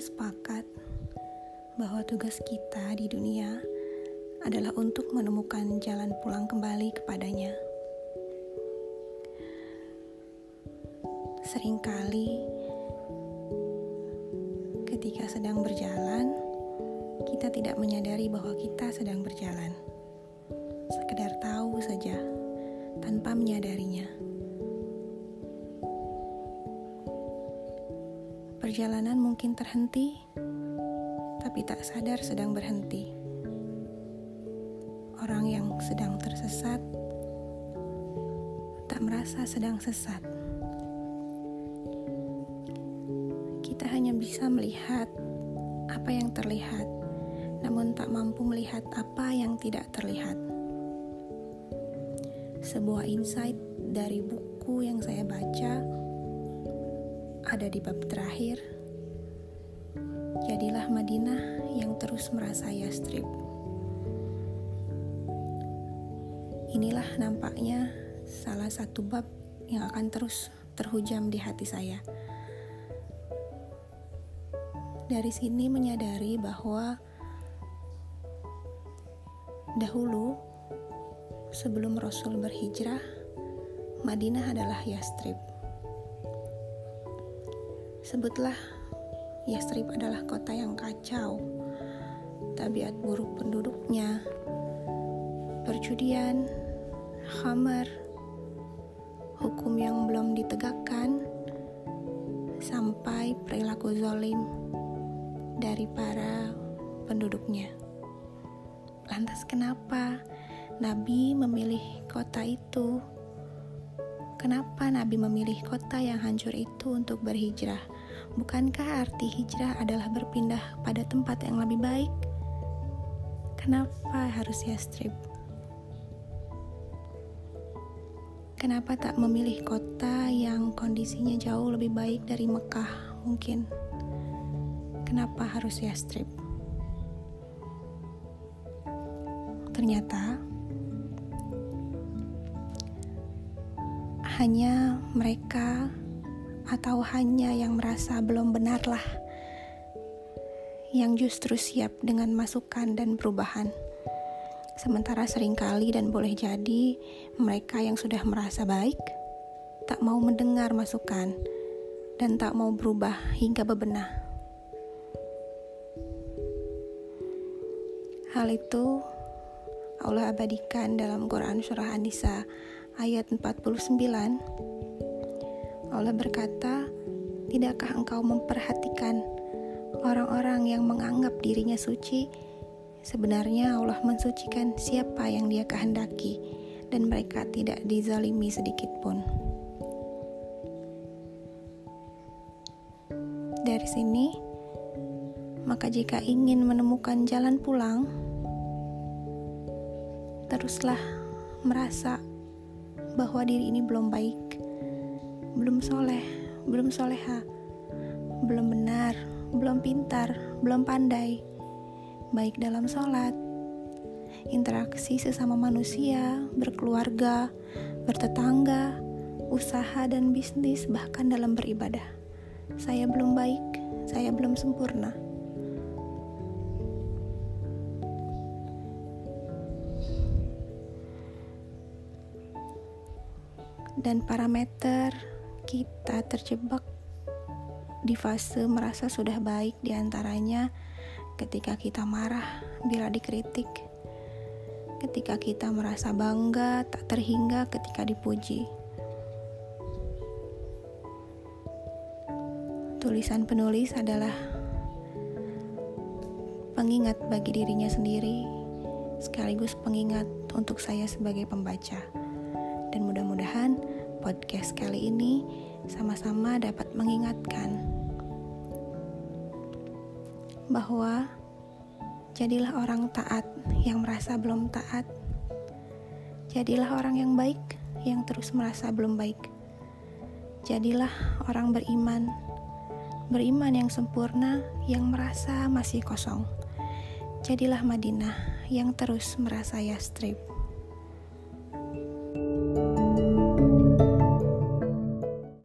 Sepakat bahwa tugas kita di dunia adalah untuk menemukan jalan pulang kembali kepadanya. Seringkali, ketika sedang berjalan, kita tidak menyadari bahwa kita sedang berjalan. Sekedar tahu saja, tanpa menyadarinya. Perjalanan mungkin terhenti, tapi tak sadar sedang berhenti. Orang yang sedang tersesat tak merasa sedang sesat. Kita hanya bisa melihat apa yang terlihat, namun tak mampu melihat apa yang tidak terlihat. Sebuah insight dari buku yang saya baca ada di bab terakhir. Jadilah Madinah yang terus merasa Yastrib. Inilah nampaknya salah satu bab yang akan terus terhujam di hati saya. Dari sini menyadari bahwa dahulu sebelum Rasul berhijrah, Madinah adalah Yastrib. Sebutlah, Yastrib adalah kota yang kacau. Tabiat buruk penduduknya, perjudian, khamar, hukum yang belum ditegakkan, sampai perilaku zolim dari para penduduknya. Lantas kenapa Nabi memilih kota itu? Kenapa Nabi memilih kota yang hancur itu untuk berhijrah? Bukankah arti hijrah adalah berpindah pada tempat yang lebih baik? Kenapa harus Yastrib? Kenapa tak memilih kota yang kondisinya jauh lebih baik dari Mekah mungkin? Kenapa harus Yastrib? Ternyata hanya mereka atau hanya yang merasa belum benarlah yang justru siap dengan masukan dan perubahan. Sementara sering kali dan boleh jadi mereka yang sudah merasa baik tak mau mendengar masukan dan tak mau berubah hingga bebenah. Hal itu Allah abadikan dalam Quran Surah An-Nisa ayat 49 Allah berkata, Tidakkah engkau memperhatikan orang-orang yang menganggap dirinya suci? Sebenarnya Allah mensucikan siapa yang dia kehendaki dan mereka tidak dizalimi sedikit pun. Dari sini, maka jika ingin menemukan jalan pulang, teruslah merasa bahwa diri ini belum baik belum soleh, belum soleha, belum benar, belum pintar, belum pandai, baik dalam sholat, interaksi sesama manusia, berkeluarga, bertetangga, usaha dan bisnis, bahkan dalam beribadah. Saya belum baik, saya belum sempurna. Dan parameter kita terjebak di fase merasa sudah baik di antaranya ketika kita marah bila dikritik, ketika kita merasa bangga tak terhingga ketika dipuji. Tulisan penulis adalah pengingat bagi dirinya sendiri, sekaligus pengingat untuk saya sebagai pembaca. Dan mudah-mudahan podcast kali ini sama-sama dapat mengingatkan bahwa jadilah orang taat yang merasa belum taat. Jadilah orang yang baik yang terus merasa belum baik. Jadilah orang beriman, beriman yang sempurna yang merasa masih kosong. Jadilah Madinah yang terus merasa yastrib.